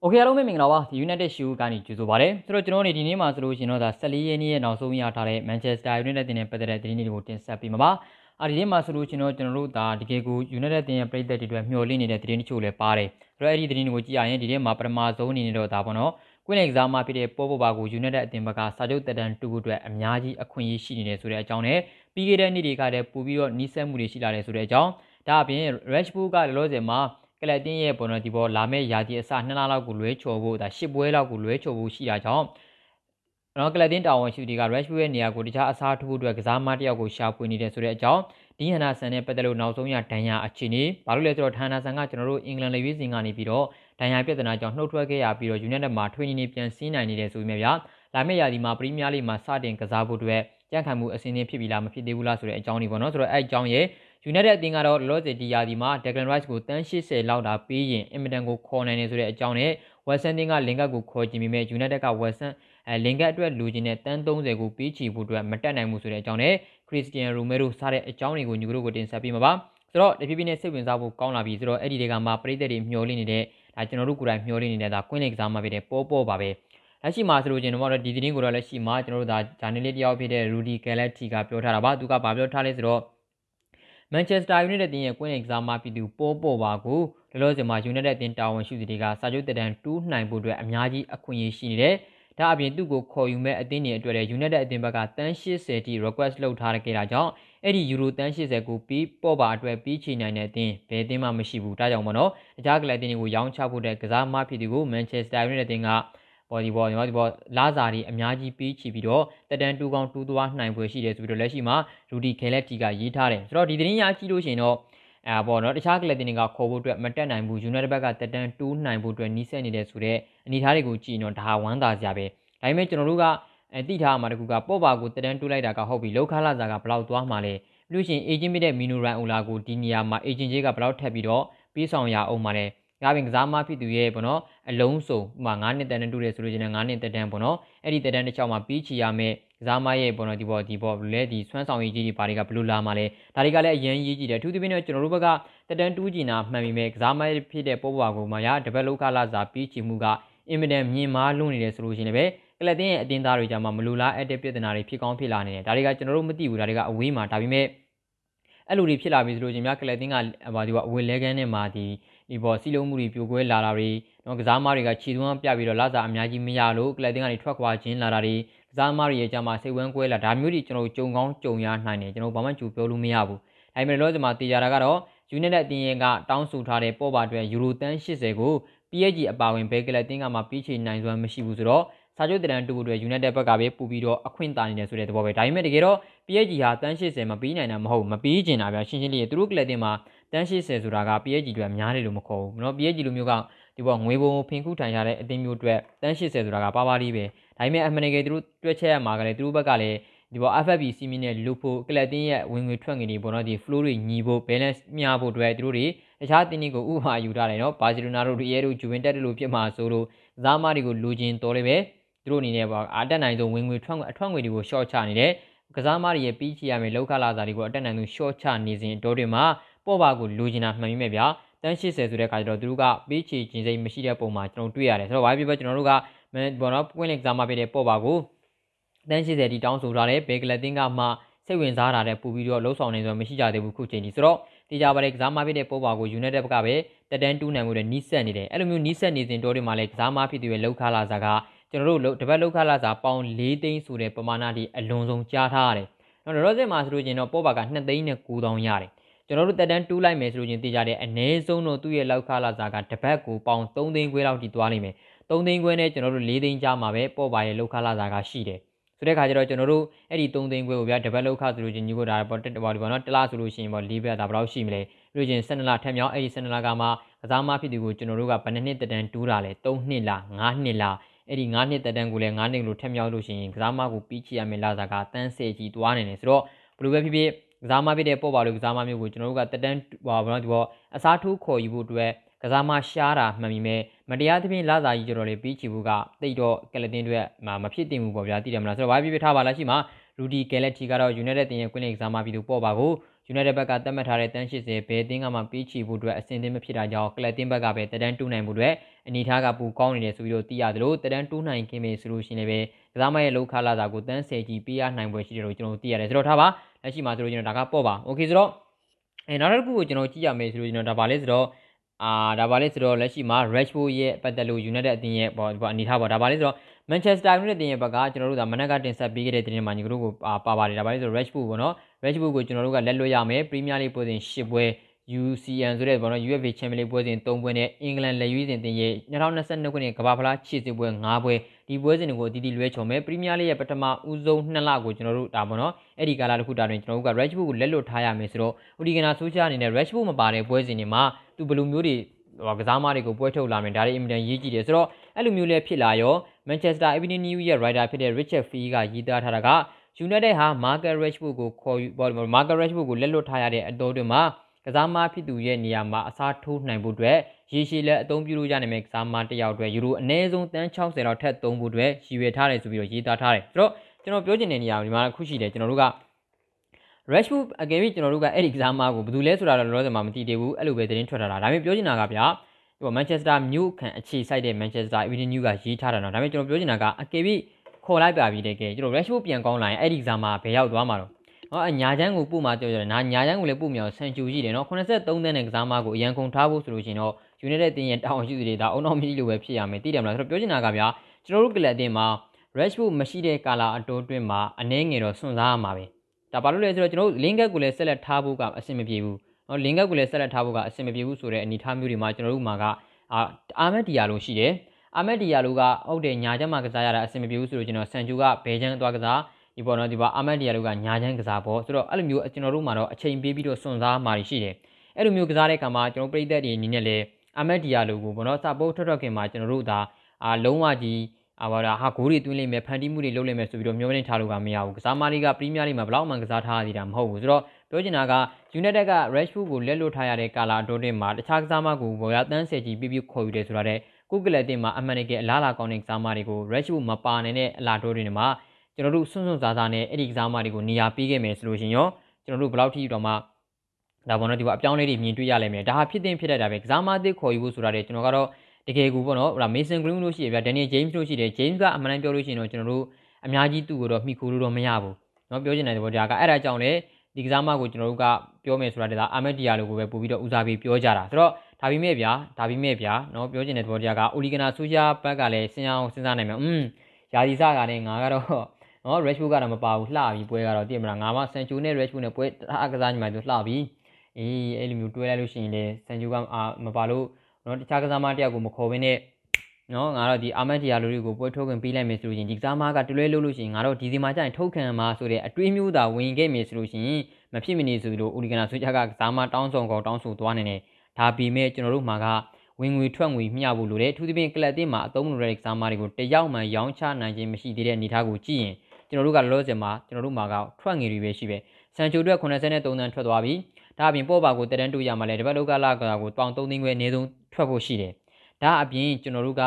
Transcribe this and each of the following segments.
โอเคအားလုံးပဲမင်္ဂလာပါဒီ United Show ကနေကြိုဆိုပါရစေဆိုတော့ကျွန်တော်တို့ဒီနေ့မှာဆိုလို့ရှိရင်တော့ဒါ14ရက်နေ့ရဲ့နောက်ဆုံးရထားတဲ့ Manchester United တင်တဲ့ပတ်သက်တဲ့သတင်းတွေကိုတင်ဆက်ပေးမှာပါအဲဒီနေ့မှာဆိုလို့ရှိရင်တော့ကျွန်တော်တို့ဒါတကယ်ကို United တင်ရဲ့ပြည်သက်တွေအတွက်မျှော်လင့်နေတဲ့သတင်းတချို့လည်းပါတယ်ဆိုတော့အဲ့ဒီသတင်းတွေကိုကြည့်ရရင်ဒီနေ့မှာပထမဆုံးအနေနဲ့တော့ဒါပေါ့နော်ကွင်းလင်ကစားမှာဖြစ်တဲ့ပေါ်ပေါ်ပါကို United အသင်းဘက်ကစာချုပ်တက်တန်းတူဖို့အတွက်အများကြီးအခွင့်အရေးရှိနေတယ်ဆိုတဲ့အကြောင်းနဲ့ပြီးခဲ့တဲ့နေ့တွေကတည်းကပို့ပြီးတော့နှီးစက်မှုတွေရှိလာတယ်ဆိုတဲ့အကြောင်းဒါအပြင် Rashford ကလောလောဆယ်မှာ ကလပ်တင်းရဲ့ပေါ်တော့ဒီပေါ်လာမဲ့ယာတီအစ2လလောက်ကိုလွဲချော်ဖို့ဒါ10ပွဲလောက်ကိုလွဲချော်ဖို့ရှိတာကြောင့်နော်ကလပ်တင်းတာဝန်ရှိသူတွေက Rashford ရဲ့နေရာကိုတခြားအစားထိုးဖို့အတွက်ကစားမတယောက်ကိုရှာဖွေနေတယ်ဆိုတဲ့အကြောင်းဒီဟန်နာဆန်နဲ့ပတ်သက်လို့နောက်ဆုံးရဒဏ်ရာအခြေအနေဘာလို့လဲဆိုတော့ဌာနဆန်ကကျွန်တော်တို့အင်္ဂလန်လေရွေးစင်ကနေပြီးတော့ဒဏ်ရာပြဿနာကြောင့်နှုတ်ထွက်ခဲ့ရပြီးတော့ United မှာထွေးနေနေပြန်ဆင်းနိုင်နေတယ်ဆိုပေမဲ့ဗျာလာမယ့်ရာသီမှာပရီးမီးယားလိမှာစတင်ကစားဖို့အတွက်ကြံ့ခိုင်မှုအစင်းသင်းဖြစ်ပြီလားမဖြစ်သေးဘူးလားဆိုတဲ့အကြောင်းတွေပေါ့နော်ဆိုတော့အဲ့အကြောင်းရဲ့ United အသင်းကတော့လောဆယ်ဒီယာဒီမှာ Declan Rice ကိုတန်း80လောက်တာပေးရင်အင်မတန်ကိုခေါ်နိုင်နေဆိုတဲ့အကြောင်းနဲ့ Western အသင်းကလင်ကတ်ကိုခေါ်ကြည့်ပြီးမဲ့ United က Western အဲလင်ကတ်အတွက်လူချင်းနဲ့တန်း30ကိုပေးချီဖို့အတွက်မတက်နိုင်ဘူးဆိုတဲ့အကြောင်းနဲ့ Christian Romero စားတဲ့အကြောင်းတွေကိုညီတို့ကိုတင်ဆက်ပေးမှာပါဆိုတော့တဖြည်းဖြည်းနဲ့စိတ်ဝင်စားဖို့ကောင်းလာပြီဆိုတော့အဲ့ဒီတွေကမှပြည်သက်တွေမျှော်လင့်နေတဲ့ဒါကျွန်တော်တို့ကိုယ်တိုင်မျှော်လင့်နေတဲ့ဒါကွင်းလင်ကစားမှာဖြစ်တဲ့ပေါ်ပေါ်ပါပဲလက်ရှိမှာဆိုလို့ကျွန်တော်တို့ဒီသတင်းကိုတော့လက်ရှိမှာကျွန်တော်တို့ဒါဂျာနယ်လစ်တယောက်ဖြစ်တဲ့ Rudy Galati ကပြောထားတာပါသူကဘာပြောထားလဲဆိုတော့ မန်ချက်စတာယူနိုက်တက်တင်ရဲ့ကွင်းအိမ်ကစားမပြည်သူပေါ်ပေါ်ပါကိုလောလောဆယ်မှာယူနိုက်တက်တင်တာဝန်ရှိသူတွေကစာချုပ်တက်တန်းတူးနိုင်ဖို့အတွက်အများကြီးအခွင့်အရေးရှိနေတယ်။ဒါအပြင်သူ့ကိုခေါ်ယူမဲ့အသင်းတွေအတွက်လည်းယူနိုက်တက်အသင်းဘက်ကတန်း80တိ request လုပ်ထားခဲ့တာကြောင့်အဲ့ဒီယူရိုတန်း80ကိုပြီးပေါ်ပါအတွက်ပြီးချီနိုင်တဲ့အသင်းဘယ်အသင်းမှမရှိဘူး။ဒါကြောင့်မနော်။တခြားကလပ်အသင်းတွေကိုရောင်းချဖို့တဲ့ကစားမဖြစ်သူကိုမန်ချက်စတာယူနိုက်တက်တင်က ဘော်ဒီဘော်ညီမဒီဘော်လာစာတွေအများကြီးပြီးချီပြီးတော့တက်တန်တူကောင်တူသွားနိုင်ပွဲရှိတယ်ဆိုပြီးတော့လက်ရှိမှာရူဒီခဲလက်တီကရေးထားတယ်ဆိုတော့ဒီသတင်းရကြည့်လို့ရှိရင်တော့အဲပေါ့နော်တခြားကလပ်တင်တွေကခေါ်ဖို့အတွက်မတက်နိုင်ဘူးယူနိုက်တက်ဘက်ကတက်တန်တူးနိုင်ဖို့အတွက်နီးစပ်နေတယ်ဆိုတော့အနေထားတွေကိုကြည့်ရင်တော့ဒါဝမ်းသာစရာပဲဒါပေမဲ့ကျွန်တော်တို့ကအဲတိထားမှာတကူကပေါ့ပါကိုတက်တန်တူးလိုက်တာကဟုတ်ပြီလောက်ခလာစာကဘလောက်သွားမှာလဲပြီးလို့ရှိရင်အေဂျင့်မိတဲ့မီနိုရန်အိုလာကိုဒီနေရာမှာအေဂျင့်ကြီးကဘလောက်ထပ်ပြီးတော့ပြီးဆောင်ရအောင်မှာလဲ ငါပင်ကစားမဖြစ်သူရဲ့ပေါ့နော်အလုံးစုံဥမာ9နှစ်တန်းနဲ့တူတယ်ဆိုလို့ရှိရင်9နှစ်တန်းပေါ့နော်အဲ့ဒီတန်းတစ်ချောင်းမှာပြီးချီရမယ်ကစားမရဲ့ပေါ့နော်ဒီပေါ်ဒီပေါ်လဲဒီဆွမ်းဆောင်ရေးကြီးတွေဘာတွေကဘယ်လိုလာမှလဲဒါတွေကလည်းအရင်ရေးကြည့်တယ်အထူးသဖြင့်ကျွန်တော်တို့ဘက်ကတတန်းတူးကျင်တာမှန်ပြီမဲ့ကစားမဖြစ်တဲ့ပေါ်ပွားကိုမှရတပတ်လောက်ခလာစာပြီးချီမှုကအင်မတန်မြင်မာလွန်းနေတယ်ဆိုလို့ရှိရင်လည်းကလပ်တင်းရဲ့အတင်းသားတွေကြမှာမလူလားအပ်တဲ့ပြဿနာတွေဖြစ်ကောင်းဖြစ်လာနေတယ်ဒါတွေကကျွန်တော်တို့မသိဘူးဒါတွေကအဝေးမှာဒါပေမဲ့အဲ့လိုတွေဖြစ်လာပြီဆိုလို့ချင်းများကလပ်တင်းကဘာဒီကအဝေးလဲကန်းနဲ့မှာဒီ ဒီပေါ်စီလုံးမှုတွေပြိုကွဲလာတာတွေနော်ကစားမတွေကခြေသွမ်းပြပြီးတော့လာစားအများကြီးမရလို့ကလပ်တင်းကနေထွက်ခွာခြင်းလာတာတွေကစားမတွေရဲ့ကြမှာစိတ်ဝမ်းကွဲလာဒါမျိုးတွေကျွန်တော်ကြုံကောင်းကြုံရနိုင်တယ်ကျွန်တော်ဘာမှကြိုပြောလို့မရဘူးဒါပေမဲ့လောဒီမှာတေချာတာကတော့ယူနိုက်တက်အတင်းရဲ့ကတောင်းဆိုထားတဲ့ပေါ်ပါအတွက်ယူရိုတန်း80ကို PSG အပါဝင်ဘဲကလပ်တင်းကမှပြီးချေနိုင်စွမ်းမရှိဘူးဆိုတော့စာချုပ်တရန်တူတွေ United ဘက်ကပဲပူပြီးတော့အခွင့်တာနေတယ်ဆိုတဲ့သဘောပဲဒါပေမဲ့တကယ်တော့ PSG ဟာတန်း80မပြီးနိုင်တာမဟုတ်မပြီးကျင်တာဗျရှင်းရှင်းလေးသူတို့ကလပ်တင်မှာ တန်း80ဆိုတာက PSG တွေများတယ်လို့မခေါ်ဘူးเนาะ PSG လိုမျိုးကဒီပေါ်ငွေပုံဖင်ခုထိုင်ရတဲ့အသင်းမျိုးအတွက်တန်း80ဆိုတာကပါပါလေးပဲဒါပေမဲ့အမှန်တကယ်သူတို့တွက်ချက်ရမှာကလည်းသူတို့ဘက်ကလည်းဒီပေါ် FFP စီမီနဲ့လူဖို့ကလပ်တင်းရဲ့ဝင်ငွေထွက်ငွေတွေပေါ့နော်ဒီ flow တွေညီဖို့ balance မျှဖို့အတွက်သူတို့တွေတခြားတင်းတွေကိုဥပမာယူထားတယ်နော်ဘာစီလိုနာတို့ရီယဲတို့ဂျူဝင်တက်တို့လိုဖြစ်မှာဆိုလို့ကစားမတွေကိုလူချင်းတော်လည်းပဲသူတို့အနေနဲ့ပေါ့အတက်နိုင်ဆုံးဝင်ငွေထွက်အထွက်ငွေတွေကို short ချနေတယ်ကစားမတွေရဲ့ပြီးချရမယ်လောက်ခလာစာတွေကိုအတက်နိုင်ဆုံး short ချနေစဉ်အတော်တွေမှာ ပေါ့ပါကိုလူချင်တာမှန်မိမဲ့ဗျာတန်း80ဆိုတဲ့ခါကျတော့သူတို့ကပြီးချခြင်းစိတ်မရှိတဲ့ပုံမှာကျွန်တော်တွေ့ရတယ်ဆိုတော့ဘာဖြစ်ဖြစ်ကျွန်တော်တို့ကဘောနော်ပွင့်လက်ကစားမပေးတဲ့ပေါ့ပါကိုတန်း80တီတောင်းဆိုထားတဲ့ဘေကလတင်ကမှစိတ်ဝင်စားတာတဲ့ပူပြီးတော့လှုပ်ဆောင်နေဆိုမရှိကြသေးဘူးခုချိန်ကြီးဆိုတော့တေချာပါလေကစားမပေးတဲ့ပေါ့ပါကို United ဘက်ကပဲတက်တန်းတူးနိုင်မှုတွေနီးစက်နေတယ်အဲ့လိုမျိုးနီးစက်နေစဉ်တော့ဒီမှာလေကစားမဖြစ်သူရဲ့လောက်ခလာစာကကျွန်တော်တို့တပတ်လောက်ခလာစာပေါင်၄သိန်းဆိုတဲ့ပမာဏဒီအလွန်ဆုံးကြားထားရတယ်။နော်ရော့စစ်မှာဆိုလို့ချင်းတော့ပေါ့ပါက2သိန်းနဲ့9000ရတယ်။ ကျွန်တော်တို့တက်တန်းတူးလိုက်မယ်ဆိုလို့ချင်းသိကြတဲ့အနည်းဆုံးတော့သူ့ရဲ့လောက်ခလာစာကတပတ်ကိုပေါင်3သိန်းခွဲလောက်ထိသွားနိုင်မယ်။3သိန်းခွဲနဲ့ကျွန်တော်တို့4သိန်းကြားမှာပဲပေါ့ပါရဲ့လောက်ခလာစာကရှိတယ်။ဆိုတဲ့ခါကျတော့ကျွန်တော်တို့အဲ့ဒီ3သိန်းခွဲကိုဗျာတပတ်လောက်ခဆိုလို့ချင်းညီကိုဒါပေါ့တက်ပေါ့ဒီပေါ့နော်တလားဆိုလို့ရှိရင်ပေါ့၄ဘက်ဒါဘယ်လောက်ရှိမလဲ။ပြီးလို့ချင်း12လထက်မြောက်အဲ့ဒီ12လကမှကစားမဖြစ်သူကိုကျွန်တော်တို့ကဘယ်နှစ်နှစ်တက်တန်းတူးတာလဲ3နှစ်လား5နှစ်လားအဲ့ဒီ9နှစ်တက်တန်းကိုလည်း9နှစ်လို့ထက်မြောက်လို့ရှိရင်ကစားမကိုပြီးချရမယ်လာစားကတန်းစေကြီးသွားနေတယ်ဆိုတော့ဘယ်လိုပဲဖြစ်ဖြစ် ကစားမဖြစ်တဲ့ပေါ့ပါလို့ကစားမမျိုးကိုကျွန်တော်တို့ကတက်တန်းဟောဘာလို့ဒီပေါ့အစားထိုးခေါ်ယူဖို့အတွက်ကစားမရှားတာမှန်ပြီမဲ့မတရားသဖြင့်လာစားကြီးကြတော့လေပြီးချီဖို့ကတိတ်တော့ကလတင်တွေမှာမဖြစ်တင်ဘူးပေါ့ဗျာသိတယ်မလားဆိုတော့ဘာဖြစ်ဖြစ်ထားပါလားရှိမှာရူဒီကယ်လက်တီကတော့ United တင်ရဲ့ကွင်းလင်ကစားမပြီးသူပေါ့ပါကို United ဘက်ကသတ်မှတ်ထားတဲ့တန်း80ဘယ်အသင်းကမှပြီးချီဖို့အတွက်အဆင်သင့်မဖြစ်တာကြောင့်ကလပ်တင်းဘက်ကပဲတဒန်းတူးနိုင်မှုအတွက်အနေထားကပူကောင်းနေတယ်ဆိုပြီးတော့သိရတယ်လို့တဒန်းတူးနိုင်ခင်ပဲဆိုလို့ရှိရင်လည်း ကစားမရဲ့လောက်ခလာတာကိုတန်း10ကြီးပေးရနိုင်ပွဲရှိတယ်လို့ကျွန်တော်သိရတယ်ဆိုတော့ထားပါလက်ရှိမှာဆိုလို့ကျွန်တော်ဒါကပေါ့ပါโอเคဆိုတော့အဲနောက်တစ်ခုကိုကျွန်တော်ကြည့်ရမယ်ဆိုလို့ကျွန်တော်ဒါပါလဲဆိုတော့အာဒါပါလဲဆိုတော့လက်ရှိမှာ Rashford ရဲ့ပတ်သက်လို့ United အသင်းရဲ့ပေါ့ဒီအနေထားပေါ့ဒါပါလဲဆိုတော့ Manchester United တင်ရဲ့ဘက်ကကျွန်တော်တို့ကမနက်ကတင်ဆက်ပေးခဲ့တဲ့တင်မှာညီကတို့ကိုပါပါတယ်ဒါပါလဲဆိုတော့ Rashford ပေါ့နော် Rashford ကိုကျွန်တော်တို့ကလက်လွတ်ရမယ် Premier League ပွဲစဉ်10ပွဲ UCN ဆိုတဲ့ပေါ့နော် UFA Champions League ပွဲစဉ်3ပွဲနဲ့အင်္ဂလန်လက်ရွေးစဉ်တင်ရဲ့2022ခုနှစ်ကမ္ဘာဖလားခြေစစ်ပွဲ5ပွဲဒီပွဲစဉ်တွေကိုအတီးတီလွဲချော်မယ်ပရီးမီးယားလိရဲ့ပထမဦးဆုံး2လကိုကျွန်တော်တို့ဒါပေါ့နော်အဲ့ဒီကာလတစ်ခုတာတွင်ကျွန်တော်တို့က Rashford ကိုလက်လွတ်ထားရမယ်ဆိုတော့ဦးဒီကနာဆိုချာအနေနဲ့ Rashford မပါတဲ့ပွဲစဉ်တွေမှာသူဘယ်လိုမျိုးတွေကစားမတွေကိုပွဲထုတ်လာမယ်ဒါတွေအင်မတန်ရေးကြည့်တယ်ဆိုတော့အဲ့လိုမျိုးလည်းဖြစ်လာရော Manchester Evening News ရဲ့ writer ဖြစ်တဲ့ Richard Fee ကရေးသားထားတာက United ဟာ Marcus Rashford ကိုခေါ်ယူ Marcus Rashford ကိုလက်လွတ်ထားရတဲ့အတော်တွင်မှာက စားမဖြစ်သူရဲ့နေရာမှာအစားထိုးနိုင်ဖို့အတွက်ရေရှည်လက်အသုံးပြုလို့ရနိုင်မယ့်ကစားမတစ်ယောက်အတွက်ယူရိုအနည်းဆုံးတန်း60လောက်ထပ်သုံးဖို့အတွက်ရည်ရွယ်ထားတယ်ဆိုပြီးတော့ရေးသားထားတယ်ဆိုတော့ကျွန်တော်ပြောချင်တဲ့နေရာဒီမှာခုရှိတယ်ကျွန်တော်တို့က Rashford အကယ်၍ကျွန်တော်တို့ကအဲ့ဒီကစားမကိုဘယ်သူလဲဆိုတာတော့လောလောဆယ်မှာမသိသေးဘူးအဲ့လိုပဲသတင်းထွက်ထားတာဒါပေမဲ့ပြောချင်တာကဗျာဟို Manchester မြို့ခံအခြေစိုက်တဲ့ Manchester Evening News ကရေးထားတာနော်ဒါပေမဲ့ကျွန်တော်ပြောချင်တာကအကယ်၍ခေါ်လိုက်ပါပြီတကယ်ကျွန်တော် Rashford ပြန်ကောင်းလာရင်အဲ့ဒီကစားမဘယ်ရောက်သွားမှာတော့ ဟောအညာချမ်းကိုပို့မှပြောကြတယ်နာညာချမ်းကိုလည်းပို့မြောင်ဆန်ချူရှိတယ်နော်83သန်းနဲ့ကစားမကိုအရန်ကုန်ထားဖို့ဆိုလို့ရှိရင်တော့ United တင်းရဲ့တောင်းရှိသူတွေဒါအုံအောင်မရှိလို့ပဲဖြစ်ရမယ်သိတယ်မလားဆိုတော့ပြောချင်တာကဗျာကျွန်တော်တို့ကလပ်တင်းမှာ Rashford မရှိတဲ့ကာလာအတိုးတွင်းမှာအနှဲငယ်တော့စွန့်စားရမှာပဲဒါဘာလို့လဲဆိုတော့ကျွန်တော်တို့ link ကိုလည်းဆက်လက်ထားဖို့ကအဆင်မပြေဘူးနော် link ကိုလည်းဆက်လက်ထားဖို့ကအဆင်မပြေဘူးဆိုတဲ့အနေအထားမျိုးတွေမှာကျွန်တော်တို့မှာကအာအာမက်ဒီယာလိုရှိတယ်အာမက်ဒီယာလိုကဟုတ်တယ်ညာချက်မှာကစားရတာအဆင်မပြေဘူးဆိုတော့ကျွန်တော်ဆန်ချူကဘဲချမ်းသွားကစား ဒီပေါ်တော့ဒီပေါ်အာမက်ဒီယာလိုကညာချမ်းကစားပေါ့ဆိုတော့အဲ့လိုမျိုးကျွန်တော်တို့မှာတော့အချိန်ပေးပြီးတော့စွန့်စားမှာရှိတယ်အဲ့လိုမျိုးကစားတဲ့အခါမှာကျွန်တော်ပြည်သက်တွေအနေနဲ့လည်းအာမက်ဒီယာလိုကိုပေါ့နော်စပို့ထွက်ထွက်ခင်မှာကျွန်တော်တို့ဒါအာလုံးဝကြီးအာဘာဟာဂိုးတွေသွင်းလိမ့်မယ်ဖန်တီးမှုတွေလုပ်လိမ့်မယ်ဆိုပြီးတော့မျှော်လင့်ထားလို့ကမရဘူးကစားမလေးကပရီးမီးယားလိမှာဘလောက်မှကစားထားရသေးတာမဟုတ်ဘူးဆိုတော့ပြောချင်တာက United က Rashford ကိုလက်လွတ်ထားရတဲ့ကာလာတိုးတင်မှာတခြားကစားမကိုဘောရတန်းဆယ်ကြီးပြပြခေါ်ယူတယ်ဆိုတာတဲ့ကုကလပ်တင်မှာအမှန်တကယ်အလားအလာကောင်းတဲ့ကစားမတွေကို Rashford မပါနိုင်တဲ့အလားတိုးတင်မှာ ကျွန်တော်တို့စွန့်စွန့်စားစားနဲ့အဲ့ဒီကစားမတွေကိုနေရာပေးခဲ့မယ်ဆိုလို့ရှင်ရောကျွန်တော်တို့ဘယ်လောက်ထိတော့မှဒါပေါ်တော့ဒီကအပြောင်းလဲတွေမြင်တွေ့ရလိမ့်မယ်ဒါဟာဖြစ်တဲ့ဖြစ်တတ်တာပဲကစားမအသစ်ခေါ်ယူဖို့ဆိုတာတဲ့ကျွန်တော်ကတော့တကယ်ကူပေါ့နော်ဟို Mason Green လို့ရှိရပြ Daniel James လို့ရှိတယ် James ကအမှန်တမ်းပြောလို့ရှိရင်တော့ကျွန်တော်တို့အများကြီးသူ့ကိုတော့မှီခိုလို့တော့မရဘူးเนาะပြောချင်တဲ့ဘောဒါကအဲ့ဒါကြောင့်လေဒီကစားမကိုကျွန်တော်တို့ကပြောမယ်ဆိုတာဒါအာမက်တီယာလိုကိုပဲပို့ပြီးတော့ဦးစားပေးပြောကြတာဆိုတော့ဒါပေမဲ့ဗျာဒါပေမဲ့ဗျာเนาะပြောချင်တဲ့ဘောတရားကအိုလီဂနာဆိုရှာဘက်ကလည်းစဉ်းစားအောင်စဉ်းစားနိုင်မှာอืมယာဒီစကလည်းငါကတော့ နော် Rashford ကတော့မပါဘူးလှပြီပွဲကတော့တည်မလားငါမှဆန်ချူနဲ့ Rashford နဲ့ပွဲအားကစားညီမတို့လှပြီအေးအဲ့လိုမျိုးတွဲလိုက်လို့ရှိရင်လေဆန်ချူကအာမပါလို့နော်တခြားကစားမတယောက်ကိုမခေါ်ဘဲနဲ့နော်ငါတော့ဒီအာမတ်တီယာလိုတွေကိုပွဲထုတ်ခွင့်ပေးလိုက်မယ်ဆိုရင်ဒီကစားမကတလွဲလို့လို့ရှိရင်ငါတော့ဒီစီမှာကျရင်ထုတ်ခံမှာဆိုတဲ့အတွေးမျိုးသာဝင်ခဲ့မယ်ဆိုလို့ရှိရင်မဖြစ်မနေဆိုလို့ဦးလီဂနာဆွေးချကကစားမတောင်းဆောင်ကောင်တောင်းဆိုသွားနေတယ်ဒါပေမဲ့ကျွန်တော်တို့မှာကဝင်ငွေထွက်ငွေမျှဖို့လိုတယ်ထူးသဖြင့်ကလပ်တင်းမှာအသုံးလိုတဲ့ကစားမတွေကိုတယောက်မှရောင်းချနိုင်ခြင်းမရှိသေးတဲ့အနေအထားကိုကြည့်ရင် ကျွန်တော်တို့ကလောလောဆယ်မှာကျွန်တော်တို့မှာကထွက်ငွေတွေပဲရှိပဲဆန်ချိုအတွက်83တန်းထွက်သွားပြီဒါအပြင်ပေါ်ပါကိုတရန်တူရမှာလဲတပတ်လောက်ကလာကိုတောင်း3သိန်းခွဲအနည်းဆုံးထွက်ဖို့ရှိတယ်ဒါအပြင်ကျွန်တော်တို့က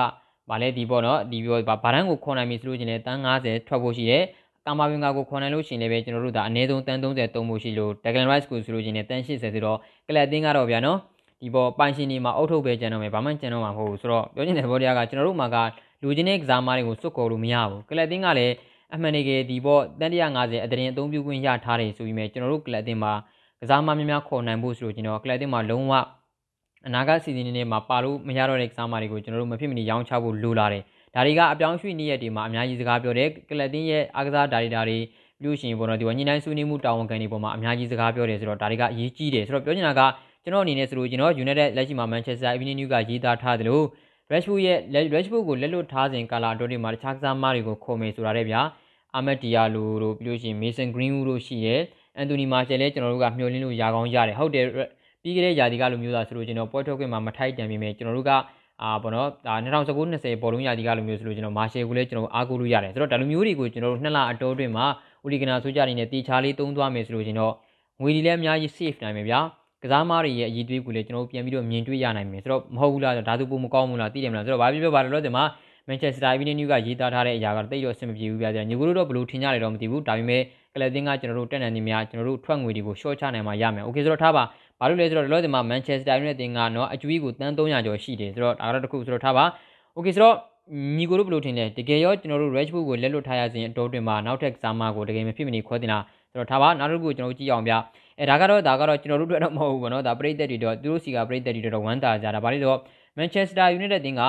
ဗာလဲဒီပေါ့နော်ဒီပြောဗာဗာရန်ကိုခေါ်နိုင်ပြီဆိုလို့ချင်းလဲတန်း90ထွက်ဖို့ရှိတယ်ကာမာဘင်ကာကိုခေါ်နိုင်လို့ရှိရင်လည်းပဲကျွန်တော်တို့ဒါအနည်းဆုံးတန်း30တုံးဖို့ရှိလို့ Declan Rice ကိုဆိုလို့ချင်းလဲတန်း80ဆိုတော့ကလပ်တင်းကတော့ဗျာနော်ဒီပေါ်ပိုင်ရှင်တွေမှာအုတ်ထုတ်ပဲကျန်တော့မယ်ဘာမှကျန်တော့မှာမဟုတ်ဘူးဆိုတော့ပြောချင်တဲ့ဘောတရားကကျွန်တော်တို့မှာကလူချင်းတဲ့ကစားမားတွေကိုစွတ်ကော်လို့မရဘူးကလပ်တင်းကလည်း အမှန်တကယ်ဒီပေါ်တန်150အတရင်အသုံးပြုခွင့်ရထားတယ်ဆိုပြီးမြဲကျွန်တော်တို့ကလပ်တင်းမှာကစားမားများများခေါ်နိုင်ဖို့ဆိုလို့ကျွန်တော်ကလပ်တင်းမှာလုံးဝအနာဂတ်စီစဉ်နေမှာပါလို့မရတော့တဲ့ကစားမတွေကိုကျွန်တော်တို့မဖြစ်မနေရောင်းချဖို့လိုလာတယ်ဒါတွေကအပြောင်းရွှေ့နေရတဲ့မှာအများကြီးစကားပြောတယ်ကလပ်တင်းရဲ့အားကစားဒါရီတာတွေပြုရှင်ပေါ်တော့ဒီကညှိနှိုင်းဆွေးနွေးမှုတာဝန်ခံတွေပေါ်မှာအများကြီးစကားပြောတယ်ဆိုတော့ဒါတွေကအရေးကြီးတယ်ဆိုတော့ပြောချင်တာကကျွန်တော်အနေနဲ့ဆိုလို့ကျွန်တော် United လက်ရှိမှာ Manchester Evening News ကရေးသားထားတယ်လို့ Rashford ရဲ့ Rashford ကိုလက်လွတ်ထားစဉ်ကာလာအတော်တွေမှာတခြားကစားမတွေကိုခေါ်မယ်ဆိုတာတဲ့ဗျာ အာမက်ဒီယာလိုတို့ပြီးလို့ရှိရင် Mason Greenwood တို့ရှိရဲအန်တိုနီမာရှယ်လည်းကျွန်တော်တို့ကမျှော်လင့်လို့ရကောင်းရတယ်ဟုတ်တယ်ပြီးခဲ့တဲ့ယာဒီကလိုမျိုးသားဆိုလို့ကျွန်တော်ပွဲထုတ်ခွင့်မှာမထိုက်တန်ပြီမဲ့ကျွန်တော်တို့ကအာဘောနော်ဒါ2019 20ဘောလုံးယာဒီကလိုမျိုးဆိုလို့ကျွန်တော်မာရှယ်ကိုလည်းကျွန်တော်အားကိုးလို့ရတယ်ဆိုတော့ဒါလိုမျိုးတွေကိုကျွန်တော်တို့နှစ်လအတောအတွင်းမှာဦးလီဂနာဆိုကြနေနဲ့တေချာလေးသုံးသွားမယ်ဆိုလို့ကျွန်တော်ငွေဒီလည်းအများကြီး safe နိုင်မယ်ဗျာကစားမားတွေရဲ့အည်သွေးကိုလည်းကျွန်တော်တို့ပြန်ပြီးတော့မြင်တွေ့ရနိုင်မယ်ဆိုတော့မဟုတ်ဘူးလားဒါသူပုံမကောင်းဘူးလားသိတယ်မလားဆိုတော့ဘာဖြစ်ဖြစ်ပါလို့လို့ဒီမှာ Manchester Evening News ကရေးသားထားတဲ့အရာကတော့တိတ်တော့အဆင်မပြေဘူးဗျာညီကိုတို့တော့ဘယ်လိုထင်ကြလဲတော့မသိဘူးဒါပေမဲ့ကလပ်တင်းကကျွန်တော်တို့တက်နေနေများကျွန်တော်တို့ထွက်ငွေတွေကို short ချနိုင်မှာရမယ်။ Okay ဆိုတော့ထားပါဘာလို့လဲဆိုတော့လောလောဆယ်မှာ Manchester United တင်ကနော်အကျွေးကိုတန်း300ကျော်ရှိတယ်ဆိုတော့ဒါကတော့တခုဆိုတော့ထားပါ Okay ဆိုတော့ညီကိုတို့ဘယ်လိုထင်လဲတကယ်ရောကျွန်တော်တို့ Rashford ကိုလက်လွတ်ထားရစဉ်အတော်တွင်မှာနောက်ထပ်ကစားမကိုတကယ်မဖြစ်မနေခွဲတင်တာဆိုတော့ထားပါနောက်တစ်ခုကျွန်တော်တို့ကြည့်အောင်ဗျအဲဒါကတော့ဒါကတော့ကျွန်တော်တို့တွေ့တော့မဟုတ်ဘူးပေါ့နော်ဒါပရိသတ်တွေတော့သူတို့စီကပရိသတ်တွေတော့ဝမ်းသာကြတာဘာလို့လဲဆိုတော့ Manchester United တင်က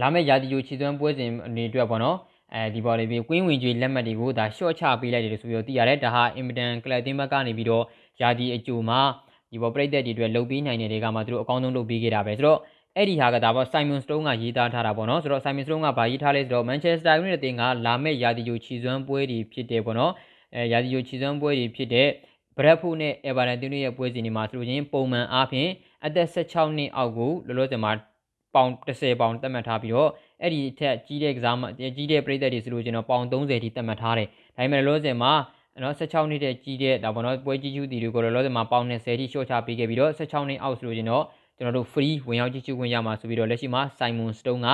လာမယ့်ရာသီယိုခြေသွမ်းပွဲစဉ်အနေအတွက်ပေါ့နော်အဲဒီပေါ်လေးပြီးကွင်းဝင်ကျွေးလက်မှတ်တွေကိုဒါ short ချပေးလိုက်တယ်လို့ဆိုပြီးတော့သိရတယ်ဒါဟာ Inter ကလပ်တင်းဘက်ကနေပြီးတော့ယာဒီအကျိုးမှာဒီပေါ်ပြိသက်တွေအတွက်လှုပ်ပေးနိုင်တဲ့တွေကမှသူတို့အကောင်းဆုံးလုပ်ပေးခဲ့တာပဲဆိုတော့အဲ့ဒီဟာကဒါပေါ့ Simon Stone ကရေးသားထားတာပေါ့နော်ဆိုတော့ Simon Stone ကဗာရေးထားလဲဆိုတော့ Manchester United တင်ကလာမဲ့ယာဒီယိုချီစွမ်းပွဲတွေဖြစ်တယ်ပေါ့နော်အဲယာဒီယိုချီစွမ်းပွဲတွေဖြစ်တဲ့ဘရက်ဖို့နဲ့ Everton တို့ရဲ့ပွဲစဉ်တွေမှာဆိုလို့ချင်းပုံမှန်အားဖြင့်အသက်16နှစ်အောက်ကိုလောလောဆယ်မှာ ပေါင်30ပေါင်သတ်မှတ်ထားပြီးတော့အဲ့ဒီအထက်ကြီးတဲ့ကစားမကြီးတဲ့ပြည်သက်တွေဆိုလို့ချင်းတော့ပေါင်30ထိသတ်မှတ်ထားတယ်ဒါပေမဲ့လောလောဆယ်မှာနော်16နှစ်တဲ့ကြီးတဲ့ဒါပေါ့နော်ပွဲကြီးကျူးတီတွေကိုလောလောဆယ်မှာပေါင်20ထိရှော့ချပေးခဲ့ပြီးတော့16နှစ်အောက်ဆိုလို့ချင်းတော့ကျွန်တော်တို့ free ဝင်ရောက်ကြည့်ရှုခွင့်ရမှာဆိုပြီးတော့လက်ရှိမှာ Simon Stone က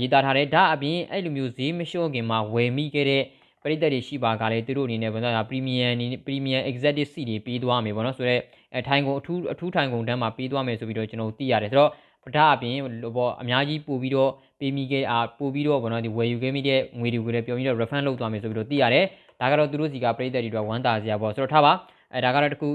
ရေးသားထားတယ်ဒါအပြင်အဲ့လိုမျိုးဈေးမလျှော့ခင်မှာဝယ်မိခဲ့တဲ့ပရိသတ်တွေရှိပါကလည်းသူတို့အနေနဲ့ဘာသာပရီမီယံအနေနဲ့ပရီမီယံ executive seat တွေပေးသွားမယ်ပေါ့နော်ဆိုတော့အဲထိုင်ကုန်အထူးအထူးထိုင်ကုန်တန်းမှာပေးသွားမယ်ဆိုပြီးတော့ကျွန်တော်သိရတယ်ဆိုတော့ ဒါအပြင်ဘောအများကြီးပို့ပြီးတော့ပေးမိခဲ့အာပို့ပြီးတော့ဘောနော်ဒီဝယ်ယူခဲ့မိတဲ့ငွေတွေကိုလည်းပြောပြီးတော့ refund လုပ်သွားမယ်ဆိုပြီးတော့သိရတယ်ဒါကတော့သူတို့စီကပရိသတ်တွေတော့ဝမ်းသာစရာပေါ့ဆိုတော့ထားပါအဲဒါကတော့တခု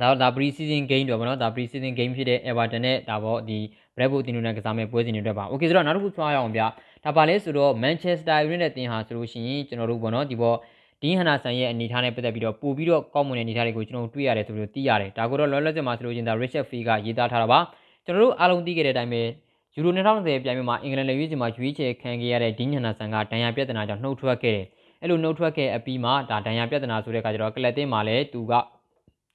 ဒါတော့ဒါ pre season game တော့ဗောနော်ဒါ pre season game ဖြစ်တဲ့ Everton နဲ့ဒါပေါ့ဒီ Brentford တင်လို့နဲ့ကစားမဲ့ပွဲစဉ်တွေအတွက်ပါ Okay ဆိုတော့နောက်တစ်ခုသွားရအောင်ဗျဒါပါလဲဆိုတော့ Manchester United တင်ဟာဆိုလို့ရှိရင်ကျွန်တော်တို့ဗောနော်ဒီပေါ့ဒီဟန်နာဆန်ရဲ့အနေထားနဲ့ပတ်သက်ပြီးတော့ပို့ပြီးတော့ကောက်မွန်တဲ့အနေထားတွေကိုကျွန်တော်တွေ့ရတယ်ဆိုပြီးတော့သိရတယ်ဒါကိုတော့လောလောဆယ်မှာဆိုလို့ချင်းဒါ Richard Fee ကရေးသားထားတာပါ ကျွန်တော်တို့အားလုံးသိခဲ့တဲ့အတိုင်းပဲယူရို2020ပြိုင်ပွဲမှာအင်္ဂလန်လက်ရွေးချယ်မှာရွေးချယ်ခံခဲ့ရတဲ့ဒီညနာဆန်ကဒဏ်ရာပြဿနာကြောင့်နှုတ်ထွက်ခဲ့တယ်အဲ့လိုနှုတ်ထွက်ခဲ့အပြီးမှာဒါဒဏ်ရာပြဿနာဆိုတဲ့အခါကျတော့ကလပ်တင်းမှာလည်းသူက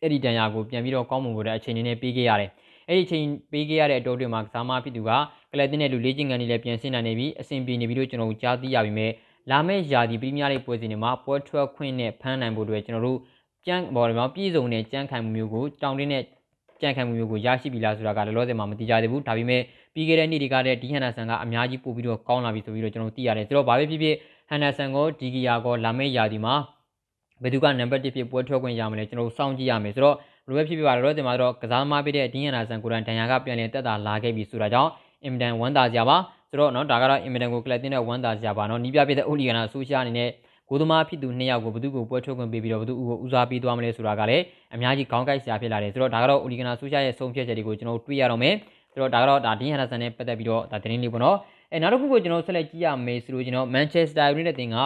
အဲ့ဒီဒဏ်ရာကိုပြန်ပြီးတော့ကောင်းမွန်ဖို့တဲ့အချိန်လေးနဲ့ပေးခဲ့ရတယ်အဲ့ဒီအချိန်ပေးခဲ့ရတဲ့အတိုးတွေမှာကစားမဖြစ်သူကကလပ်တင်းနဲ့လူလေးချင်းကန်တွေလည်းပြန်ဆင်းနိုင်နေပြီးအဆင်ပြေနေပြီးတော့ကျွန်တော်တို့ကြားသိရပြီမဲ့လာမယ့်ယာဒီပရီးမီးယားလိပွဲစဉ်တွေမှာပွဲထွက်ခွင့်နဲ့ဖမ်းနိုင်ဖို့အတွက်ကျွန်တော်တို့ကြမ်းပေါ်မှာပြည်စုံတဲ့ကြမ်းခံမှုမျိုးကိုတောင်းတင်းတဲ့ ကြံ့ခံမှုမျိုးကိုရရှိပြီလားဆိုတာကလည်းလောဆယ်မှာမသိကြသေးဘူးဒါပေမဲ့ပြီးခဲ့တဲ့နေ့တွေကတည်းကဒီဟန်နာဆန်ကအများကြီးပို့ပြီးတော့ကောင်းလာပြီဆိုပြီးတော့ကျွန်တော်သိရတယ်ဆိုတော့ဘာပဲဖြစ်ဖြစ်ဟန်နာဆန်ကိုဒီဂီယာကိုလာမယ့်ယာဒီမှာဘယ်သူကနံပါတ်1ဖြစ်ပွဲထွက်ခွင့်ရမလဲကျွန်တော်စောင့်ကြည့်ရမယ်ဆိုတော့ဘယ်လိုပဲဖြစ်ဖြစ်ပါတော့ဒီမှာတော့ကစားသမားဖြစ်တဲ့ဒီဟန်နာဆန်ကိုရန်ဒန်ယာကပြန်လည်တက်တာလာခဲ့ပြီဆိုတာကြောင့်အင်မတန်ဝမ်းသာကြပါဆိုတော့เนาะဒါကတော့အင်မတန်ကိုကလပ်တင်တဲ့ဝမ်းသာကြပါเนาะနီးပြပြတဲ့အိုလီဂနာဆိုရှာအနေနဲ့ ကိုသမားဖြစ်သူနှစ်ယောက်ကိုဘသူကိုပွဲထုတ်ခွင့်ပေးပြီးတော့ဘသူကိုဦးစားပေးသွားမလဲဆိုတာကလည်းအများကြီးခေါင်းကိုက်စရာဖြစ်လာတယ်ဆိုတော့ဒါကတော့အိုလီဂနာဆိုရှာရဲ့ဆုံးဖြတ်ချက်တွေကိုကျွန်တော်တွေ့ရတော့မယ်ဆိုတော့ဒါကတော့ဒါဒင်းဟန်ဒါဆန်နဲ့ပတ်သက်ပြီးတော့ဒါသတင်းလေးပေါ့နော်အဲနောက်တစ်ခုကိုကျွန်တော်ဆက်လက်ကြည့်ရမယ်ဆိုလို့ကျွန်တော် Manchester United တင်က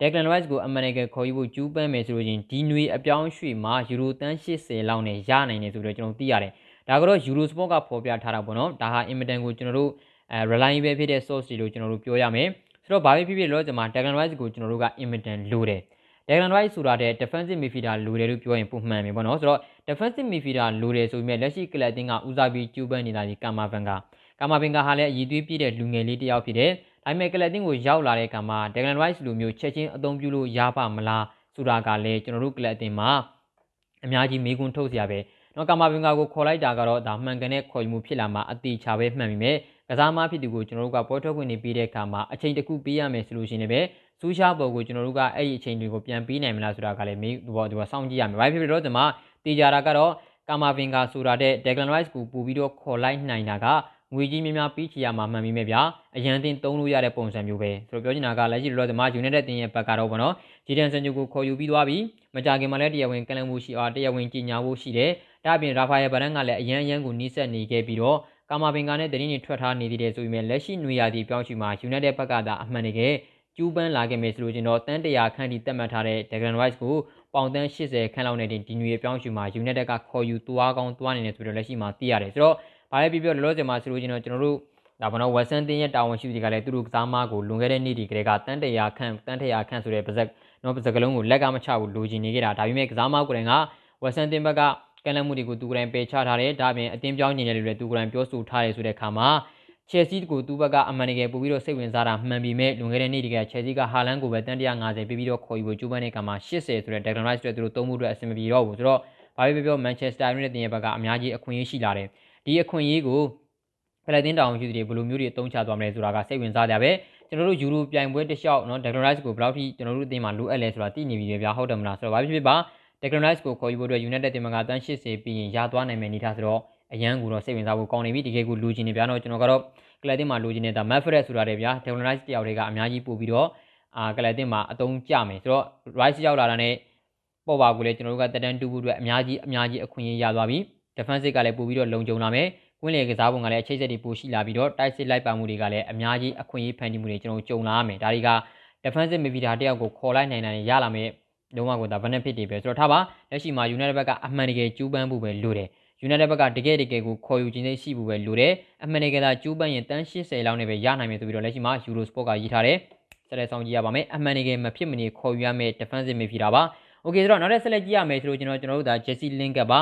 Declan Rice ကိုအမေရိကန်ခေါ်ယူဖို့ကျူးပန်းမယ်ဆိုလို့ချင်းဒီနွေအပြောင်းရွှေ့မှာယူရိုတန်း80လောက်နဲ့ရနိုင်တယ်ဆိုတော့ကျွန်တော်သိရတယ်ဒါကတော့ Euro Sport ကဖော်ပြထားတာပေါ့နော်ဒါဟာအင်မတန်ကိုကျွန်တော်တို့အဲ reliable ဖြစ်တဲ့ source တွေလို့ကျွန်တော်တို့ပြောရမယ် ဆိုတော့ဘာပဲဖြစ်ဖြစ်လောကျွန်မ Declan Rice ကိုကျွန်တော်တို့ကအင်မတန်လိုတယ် Declan Rice ဆိုတာတဲ့ defensive midfielder လိုတယ်လို့ပြောရင်ပုံမှန်ပဲပေါ့နော်ဆိုတော့ defensive midfielder လိုတယ်ဆိုပေမဲ့လက်ရှိကလပ်တင်းကဦးစားပြီးကျူးပန်းနေတာဒီကာမာဗန်ကကာမာဗန်ကဟာလည်းအည်သွေးပြည့်တဲ့လူငယ်လေးတစ်ယောက်ဖြစ်တယ်ဒါပေမဲ့ကလပ်တင်းကိုရောက်လာတဲ့အခါမှာ Declan Rice လိုမျိုးချက်ချင်းအသုံးပြုလို့ရပါမလားဆိုတာကလည်းကျွန်တော်တို့ကလပ်တင်းမှာအများကြီးမေးခွန်းထုတ်စရာပဲနော်ကာမာဗင်ကာကိုခေါ်လိုက်တာကတော့ဒါမှန်ကန်တဲ့ခေါ်ယူမှုဖြစ်လာမှာအတိချပဲမှန်ပြီမဲ့ ကစားမဖြစ်သူကိုကျွန်တော်တို့ကပွဲထွက်ခွင့်နေပေးတဲ့အခါမှာအချိန်တစ်ခုပေးရမယ်ဆိုလို့ရှိရင်လည်းစူးရှားပေါ်ကိုကျွန်တော်တို့ကအဲ့ဒီအချိန်တွေကိုပြန်ပေးနိုင်မလားဆိုတာကလည်းမေးဘောဒီကစောင့်ကြည့်ရမယ်။ဘာဖြစ်ဖြစ်တော့ဒီမှာတေချာတာကတော့ကာမာဗင်ကာဆိုတာတဲ့ Declan Rice ကိုပူပြီးတော့ခေါ်လိုက်နိုင်တာကငွေကြီးများများပြီးချီရမှာမှန်ပြီမဲ့ဗျာအရန်တင်သုံးလို့ရတဲ့ပုံစံမျိုးပဲဆိုတော့ပြောချင်တာကလက်ရှိလောလောဆယ်မှာ United တင်ရဲ့ဘက်ကတော့ဗောနော်ဂျီဒန်ဆန်ဂျူကိုခေါ်ယူပြီးသွားပြီမကြခင်မှာလည်းတရားဝင်ကလန်မှုရှိအားတရားဝင်ကြီးညာဖို့ရှိတယ်ဒါအပြင်ရာဖာယယ်ဗရန်ကလည်းအရန်အရန်ကိုနီးစပ်နေခဲ့ပြီးတော့ ကာမာဘင်ကာနဲ့တရင်တွေထွက်ထားနေသေးတယ်ဆိုပေမဲ့လက်ရှိနွေရာသီပြောင်းချီမှာ United ဘက်ကသာအမှန်တကယ်ကျူးပန်းလာခဲ့မယ်ဆိုလို့ကျွန်တော်တန်းတရာခန့်ထိတက်မှတ်ထားတဲ့ Declan Rice ကိုပေါင်တန်း80ခန့်လောက်နဲ့ဒီနွေပြောင်းချီမှာ United ကခေါ်ယူသွားကောင်းသွားနေတယ်ဆိုတော့လက်ရှိမှာသိရတယ်ဆိုတော့ဘာပဲပြောပြောလောလောဆယ်မှာဆိုလို့ကျွန်တော်ကျွန်တော်တို့ဒါဘောနော်ဝက်ဆန်တင်ရဲ့တာဝန်ရှိသူတွေကလည်းသူတို့ကစားမကိုလွန်ခဲ့တဲ့နေ့ဒီကလေးကတန်းတရာခန့်တန်းတရာခန့်ဆိုတဲ့ပါဇက်နော်ပါဇက်ကလုံးကိုလက်ကမချဘူးလိုချင်နေကြတာဒါပေမဲ့ကစားမကိုယ်တိုင်ကဝက်ဆန်တင်ဘက်က ကန့်လန့်မှုတွေကိုသူကိုယ်တိုင်ပယ်ချထားတယ်ဒါပြင်အတင်းပြောင်းနေတယ်လို့လည်းသူကိုယ်တိုင်ပြောဆိုထားတယ်ဆိုတဲ့အခါမှာချယ်ဆီကိုသူ့ဘက်ကအမှန်တကယ်ပို့ပြီးတော့စိတ်ဝင်စားတာမှန်ပြီမဲ့လွန်ခဲ့တဲ့နေ့တကယ်ချယ်ဆီကဟာလန်ကိုပဲတန်150ပြီးပြီးတော့ခေါ်ယူဖို့ကြိုးပမ်းတဲ့အခါမှာ80ဆိုတဲ့ Declan Rice တွေသူတို့သုံးမှုအတွက်အဆင်မပြေတော့ဘူးဆိုတော့ဘာပဲပြောပြော Manchester United ရဲ့ဘက်ကအများကြီးအခွင့်အရေးရှိလာတယ်ဒီအခွင့်အရေးကိုဖလက်တင်တောင်ယူတွေဘယ်လိုမျိုးတွေအသုံးချသွားမလဲဆိုတာကစိတ်ဝင်စားကြပဲကျွန်တော်တို့ယူရိုပြိုင်ပွဲတစ်လျှောက်နော် Declan ကိုဘယ်လောက်ထိကျွန်တော်တို့အသင်းမှာလိုအပ်လဲဆိုတာသိနေပြီပဲဗျာဟုတ်တယ်မလားဆိုတော့ဘာဖြစ်ဖြစ်ပါ Declan Rice ကိုခေါ်ယူဖို့အတွက် United တင်မှာကတန်း80ပြီးရင်ရသွားနိုင်မယ်အနေထားဆိုတော့အရန်ကူတော့စိတ်ဝင်စားဖို့ကောင်းနေပြီတကယ်ကိုလူချင်းနေဗျာနော်ကျွန်တော်ကတော့ကလပ်တင်မှာလူချင်းနေတာ Maverick ဆိုတာတွေဗျာ Declan Rice တယောက်တွေကအများကြီးပို့ပြီးတော့အာကလပ်တင်မှာအတုံးကြမယ်ဆိုတော့ Rice ရောက်လာတာနဲ့ပေါ်ပါကိုလည်းကျွန်တော်တို့ကတက်တန်းတူဖို့အတွက်အများကြီးအများကြီးအခွင့်အရေးရသွားပြီ defensive ကလည်းပို့ပြီးတော့လုံခြုံလာမယ်ကွင်းလေကစားပုံကလည်းအခြေဆက်တွေပိုရှိလာပြီးတော့တိုက်စစ်လိုက်ပါမှုတွေကလည်းအများကြီးအခွင့်အရေးဖန်တီးမှုတွေကျွန်တော်ကြုံလာရမယ်ဒါတွေက defensive midfielder တယောက်ကိုခေါ်လိုက်နိုင်တယ်ရလာမယ် လုံးဝကိုဒါ benefit တွေပဲဆိုတော့ထားပါလက်ရှိမှာ United ဘက်ကအမှန်တကယ်ကျူးပန်းဖို့ပဲလိုတယ် United ဘက်ကတကယ်တကယ်ကိုခေါ်ယူခြင်းသိရှိဖို့ပဲလိုတယ်အမှန်တကယ်သာကျူးပန်းရင်တန်း80လောက်နဲ့ပဲရနိုင်မယ်ဆိုပြီးတော့လက်ရှိမှာ Eurosport ကရေးထားတယ်ဆက်လက်ဆောင်ကြည့်ရပါမယ်အမှန်တကယ်မဖြစ်မနေခေါ်ယူရမယ့် defensive midfielder ပါ Okay ဆိုတော့နောက်ထပ်ဆက်လက်ကြည့်ရမယ်ဆိုတော့ကျွန်တော်ကျွန်တော်တို့ဒါ Jesse Lingard ပါ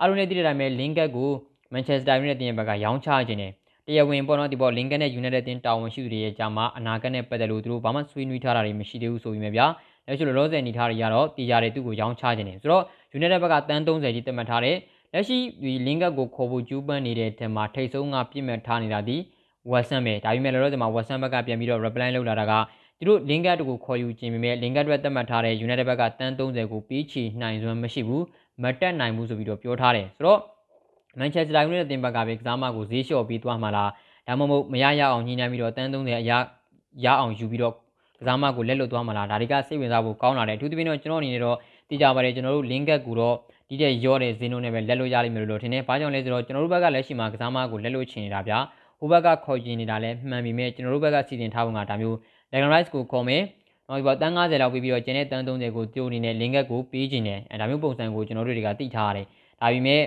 အားလုံးလည်းသိတဲ့အတိုင်းပဲ Lingard ကို Manchester United တင်ဘက်ကရောင်းချခြင်းတယ်တရားဝင်ပေါ့နော်ဒီပေါ် Lingard နဲ့ United တင်တာဝန်ရှိသူတွေရဲ့ကြားမှာအနာဂတ်နဲ့ပတ်သက်လို့သူတို့ဘာမှဆွေးနွေးထားတာတွေမရှိသေးဘူးဆိုပြီးမြဲဗျာ လက်ရှိလောလောဆယ်အနေထားတွေကတော့တရားတွေသူ့ကိုရောင်းချခြင်းတယ်ဆိုတော့ United ဘက်ကတန်း30ကြီးတက်မှတ်ထားတယ်လက်ရှိဒီ Lingard ကိုခေါ်ဖို့ကျူးပန်းနေတဲ့ထဲမှာထိတ်ဆုံးကပြစ်မှတ်ထားနေတာဒီ Western ပဲဒါပေမဲ့လောလောဆယ်မှာ Western ဘက်ကပြန်ပြီးတော့ reply လုပ်လာတာကသူတို့ Lingard ကိုခေါ်ယူခြင်းပေမဲ့ Lingard အတွက်သတ်မှတ်ထားတဲ့ United ဘက်ကတန်း30ကိုပေးချေနိုင်စွမ်းမရှိဘူးမတက်နိုင်ဘူးဆိုပြီးတော့ပြောထားတယ်ဆိုတော့ Manchester United အသင်းဘက်ကပဲကစားမကိုဈေးလျှော့ပြီးသွားမှလားဒါမှမဟုတ်မရရအောင်ညှိနှိုင်းပြီးတော့တန်း30အရာရအောင်ယူပြီးတော့ ကစားမကိုလက်လွတ်သွားမှလားဒါတွေကစိတ်ဝင်စားဖို့ကောင်းလာတယ်အထူးသဖြင့်တော့ကျွန်တော်အနေနဲ့တော့သိကြပါတယ်ကျွန်တော်တို့ Lingard ကိုတော့ဒီတဲ့ရောတဲ့ဈေးနှုန်းနဲ့ပဲလက်လွတ်ရလိမ့်မယ်လို့ထင်တယ်။ဘာကြောင့်လဲဆိုတော့ကျွန်တော်တို့ဘက်ကလက်ရှိမှာကစားမကိုလက်လွတ်ချင်နေတာဗျာ။ဟိုဘက်ကခေါ်ချင်နေတာလည်းမှန်ပြီမဲ့ကျွန်တော်တို့ဘက်ကစီစဉ်ထားပုံကဒါမျိုး Dragon Rice ကိုခေါ်မယ်နောက်ပြီးတော့တန်း90လောက်ပြီးပြီးတော့ကျန်တဲ့တန်း30ကိုတိုးနေနဲ့လင်ကက်ကိုပေးခြင်းတယ်အဲဒါမျိုးပုံစံကိုကျွန်တော်တို့တွေကသိထားရတယ်ဒါပေမဲ့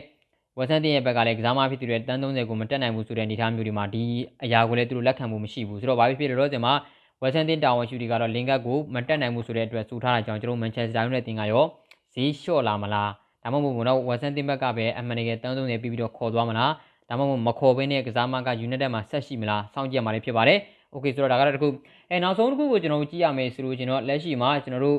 ဝက်ဆန်တင်ရဲ့ဘက်ကလည်းကစားမဖြစ်တဲ့တန်း30ကိုမတက်နိုင်ဘူးဆိုတဲ့အနေအထားမျိုးတွေမှာဒီအရာကိုလည်းသူတို့လက်ခံမှုမရှိဘူးဆိုတော့ဘာဖြစ်ဖြစ်လို့ဆိုတော့ ဝက်ဆန်တင်တာဝန်ရှိတွေကတော့လင်ကက်ကိုမတက်နိုင်ဘူးဆိုတဲ့အတွက်စူထားတာကြောင့်ကျွန်တော်မန်ချက်စတာယူနိုက်တင်ကရောဈေးလျှော့လာမလားဒါမှမဟုတ်တော့ဝက်ဆန်တင်ဘက်ကပဲအမှန်တကယ်တန်း30ပြီးပြီးတော့ခေါ်သွားမလားဒါမှမဟုတ်မခေါ်ဘဲနဲ့ကစားမကယူနိုက်တက်မှာဆက်ရှိမလားစောင့်ကြည့်ရမှာလည်းဖြစ်ပါတယ်โอเคဆိုတော့ဒါကတော့တခုအဲနောက်ဆုံးတစ်ခုကိုကျွန်တော်တို့ကြည့်ရမယ်ဆိုလို့ကျွန်တော်လက်ရှိမှာကျွန်တော်တို့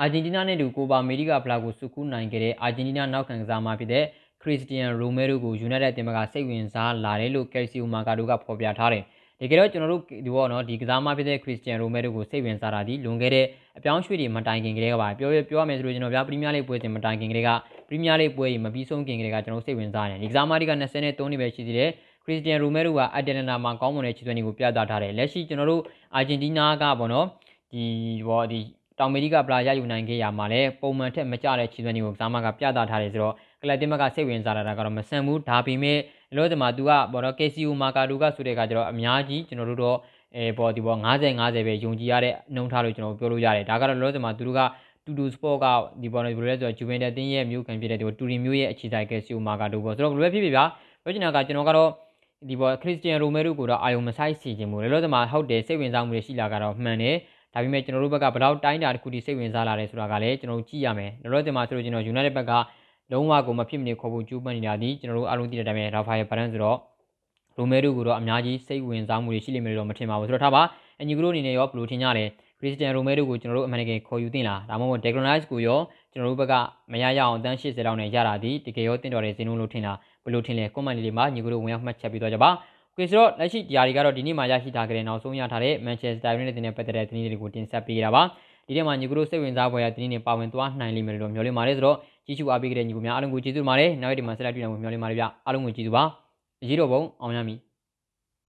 အာဂျင်တီးနားနဲ့တူကိုပါအမေရိကဖလားကိုစုကူးနိုင်ခဲ့တဲ့အာဂျင်တီးနားနောက်ခံကစားမဖြစ်တဲ့ခရစ္စတီယန်ရိုမဲရိုကိုယူနိုက်တက်တင်ဘက်ကစိတ်ဝင်စားလာတယ်လို့ကယ်စီယိုမာကာဒိုကဖော်ပြထားတယ်။ ဒီကဲတော့ကျွန်တော်တို့ဒီဘောနော်ဒီကစားမဖြစ်တဲ့ခရစ္စတီယန်ရိုမဲရိုကိုစိတ်ဝင်စားတာဒီလွန်ခဲ့တဲ့အပြောင်းရွှေ့တွေမတိုင်ခင်ကလေးကပါပြောပြောရမယ်ဆိုလို့ကျွန်တော်ဗျာပရီးမီးယားလိပွဲတင်မတိုင်ခင်ကလေးကပရီးမီးယားလိပွဲကြီးမပြီးဆုံးခင်ကလေးကကျွန်တော်စိတ်ဝင်စားတယ်။ဒီကစားမတွေက23နှစ်ပဲရှိသေးတယ်ခရစ္စတီယန်ရိုမဲရိုကအတယ်လနာမှာကောင်းမွန်တဲ့ခြေသွင်းတွေကိုပြသထားတယ်လက်ရှိကျွန်တော်တို့အာဂျင်တီးနားကပေါ့နော်ဒီဘောဒီတောင်အမေရိကပလာရယူနိုင်ခဲ့ရမှာလဲပုံမှန်ထက်မကျတဲ့ခြေသွင်းတွေကိုကစားမကပြသထားတယ်ဆိုတော့ကလပ်တင်မကစိတ်ဝင်စားတာကတော့မဆန်ဘူးဒါပေမဲ့ လောဒီမှာသူကဘောတော့ KCU မာကာဒူကဆိုတဲ့အခါကျတော့အများကြီးကျွန်တော်တို့တော့အဲပေါ်ဒီပေါ်90 50ပဲယုံကြည်ရတဲ့နှုံထားလို့ကျွန်တော်ပြောလို့ရတယ်ဒါကတော့လောဒီမှာသူတို့ကတူတူစပေါ့ကဒီပေါ်နေဘယ်လိုလဲဆိုတော့ဂျူဗင်တက်တင်းရဲ့မြို့ခံဖြစ်တဲ့ဒီတူရီမျိုးရဲ့အခြေဆိုင် KCU မာကာဒူပေါ့ဆိုတော့ဘယ်လိုပဲဖြစ်ဖြစ်ဗျာပြောချင်တာကကျွန်တော်ကတော့ဒီပေါ်ခရစ္စတီယန်ရိုမဲရိုကိုတော့အာယုံမဆိုင်စီခြင်းမို့လေလို့ဒီမှာဟုတ်တယ်စိတ်ဝင်စားမှုတွေရှိလာကတော့မှန်တယ်ဒါပေမဲ့ကျွန်တော်တို့ဘက်ကဘယ်လောက်တိုင်းတာတစ်ခုထိစိတ်ဝင်စားလာတယ်ဆိုတာကလည်းကျွန်တော်တို့ကြည့်ရမယ်လောလောဆယ်မှာဆိုလို့ကျွန်တော် United ဘက်က လုံးဝကိုမဖြစ်မနေခေါ်ဖို့ကြိုးပမ်းနေတာဒီကျွန်တော်တို့အားလုံးသိတဲ့အတိုင်းပဲ Rafael Varane ဆိုတော့ရိုမဲရိုကိုတော့အများကြီးစိတ်ဝင်စားမှုတွေရှိလိမ့်မယ်လို့မထင်ပါဘူးဆိုတော့ထားပါအညီကတို့အနေနဲ့ရောဘယ်လိုထင်ကြလဲခရစ္စတီယန်ရိုမဲရိုကိုကျွန်တော်တို့အမှန်တကယ်ခေါ်ယူသင့်လားဒါမှမဟုတ် Declan Rice ကိုရောကျွန်တော်တို့ဘက်ကမရရအောင်တန်း80လောက်နဲ့ရတာဒီတကယ်ရောတင့်တော်တဲ့ဇင်းလုံးလို့ထင်လားဘယ်လိုထင်လဲ comment လေးတွေမှာညီကတို့ဝင်ရောက်မှတ်ချက်ပေးသွားကြပါကဲဆိုတော့လက်ရှိဒီယာတွေကတော့ဒီနေ့မှရရှိထားကြတဲ့နောက်ဆုံးရထားတဲ့ Manchester United နဲ့ပတ်သက်တဲ့သတင်းတွေကိုတင်ဆက်ပေးကြတာပါ ဒီထဲမှာညီကတို့စိတ်ဝင်စားဖွယ်ရာသတင်းတွေပါဝင်သွားနိုင်လိမ့်မယ်လို့မျှော်လင့်ပါတယ်ဆိုတော့ကြီးစုအားပေးကြတဲ့ညီကိုများအားလုံးကိုကျေးဇူးတင်ပါတယ်နောက်ရက်ဒီမှာဆက်လက်တွေ့နိုင်ဖို့မျှော်လင့်ပါတယ်ဗျအားလုံးကိုကျေးဇူးပါအရေးတော်ပုံအောင်ရမည်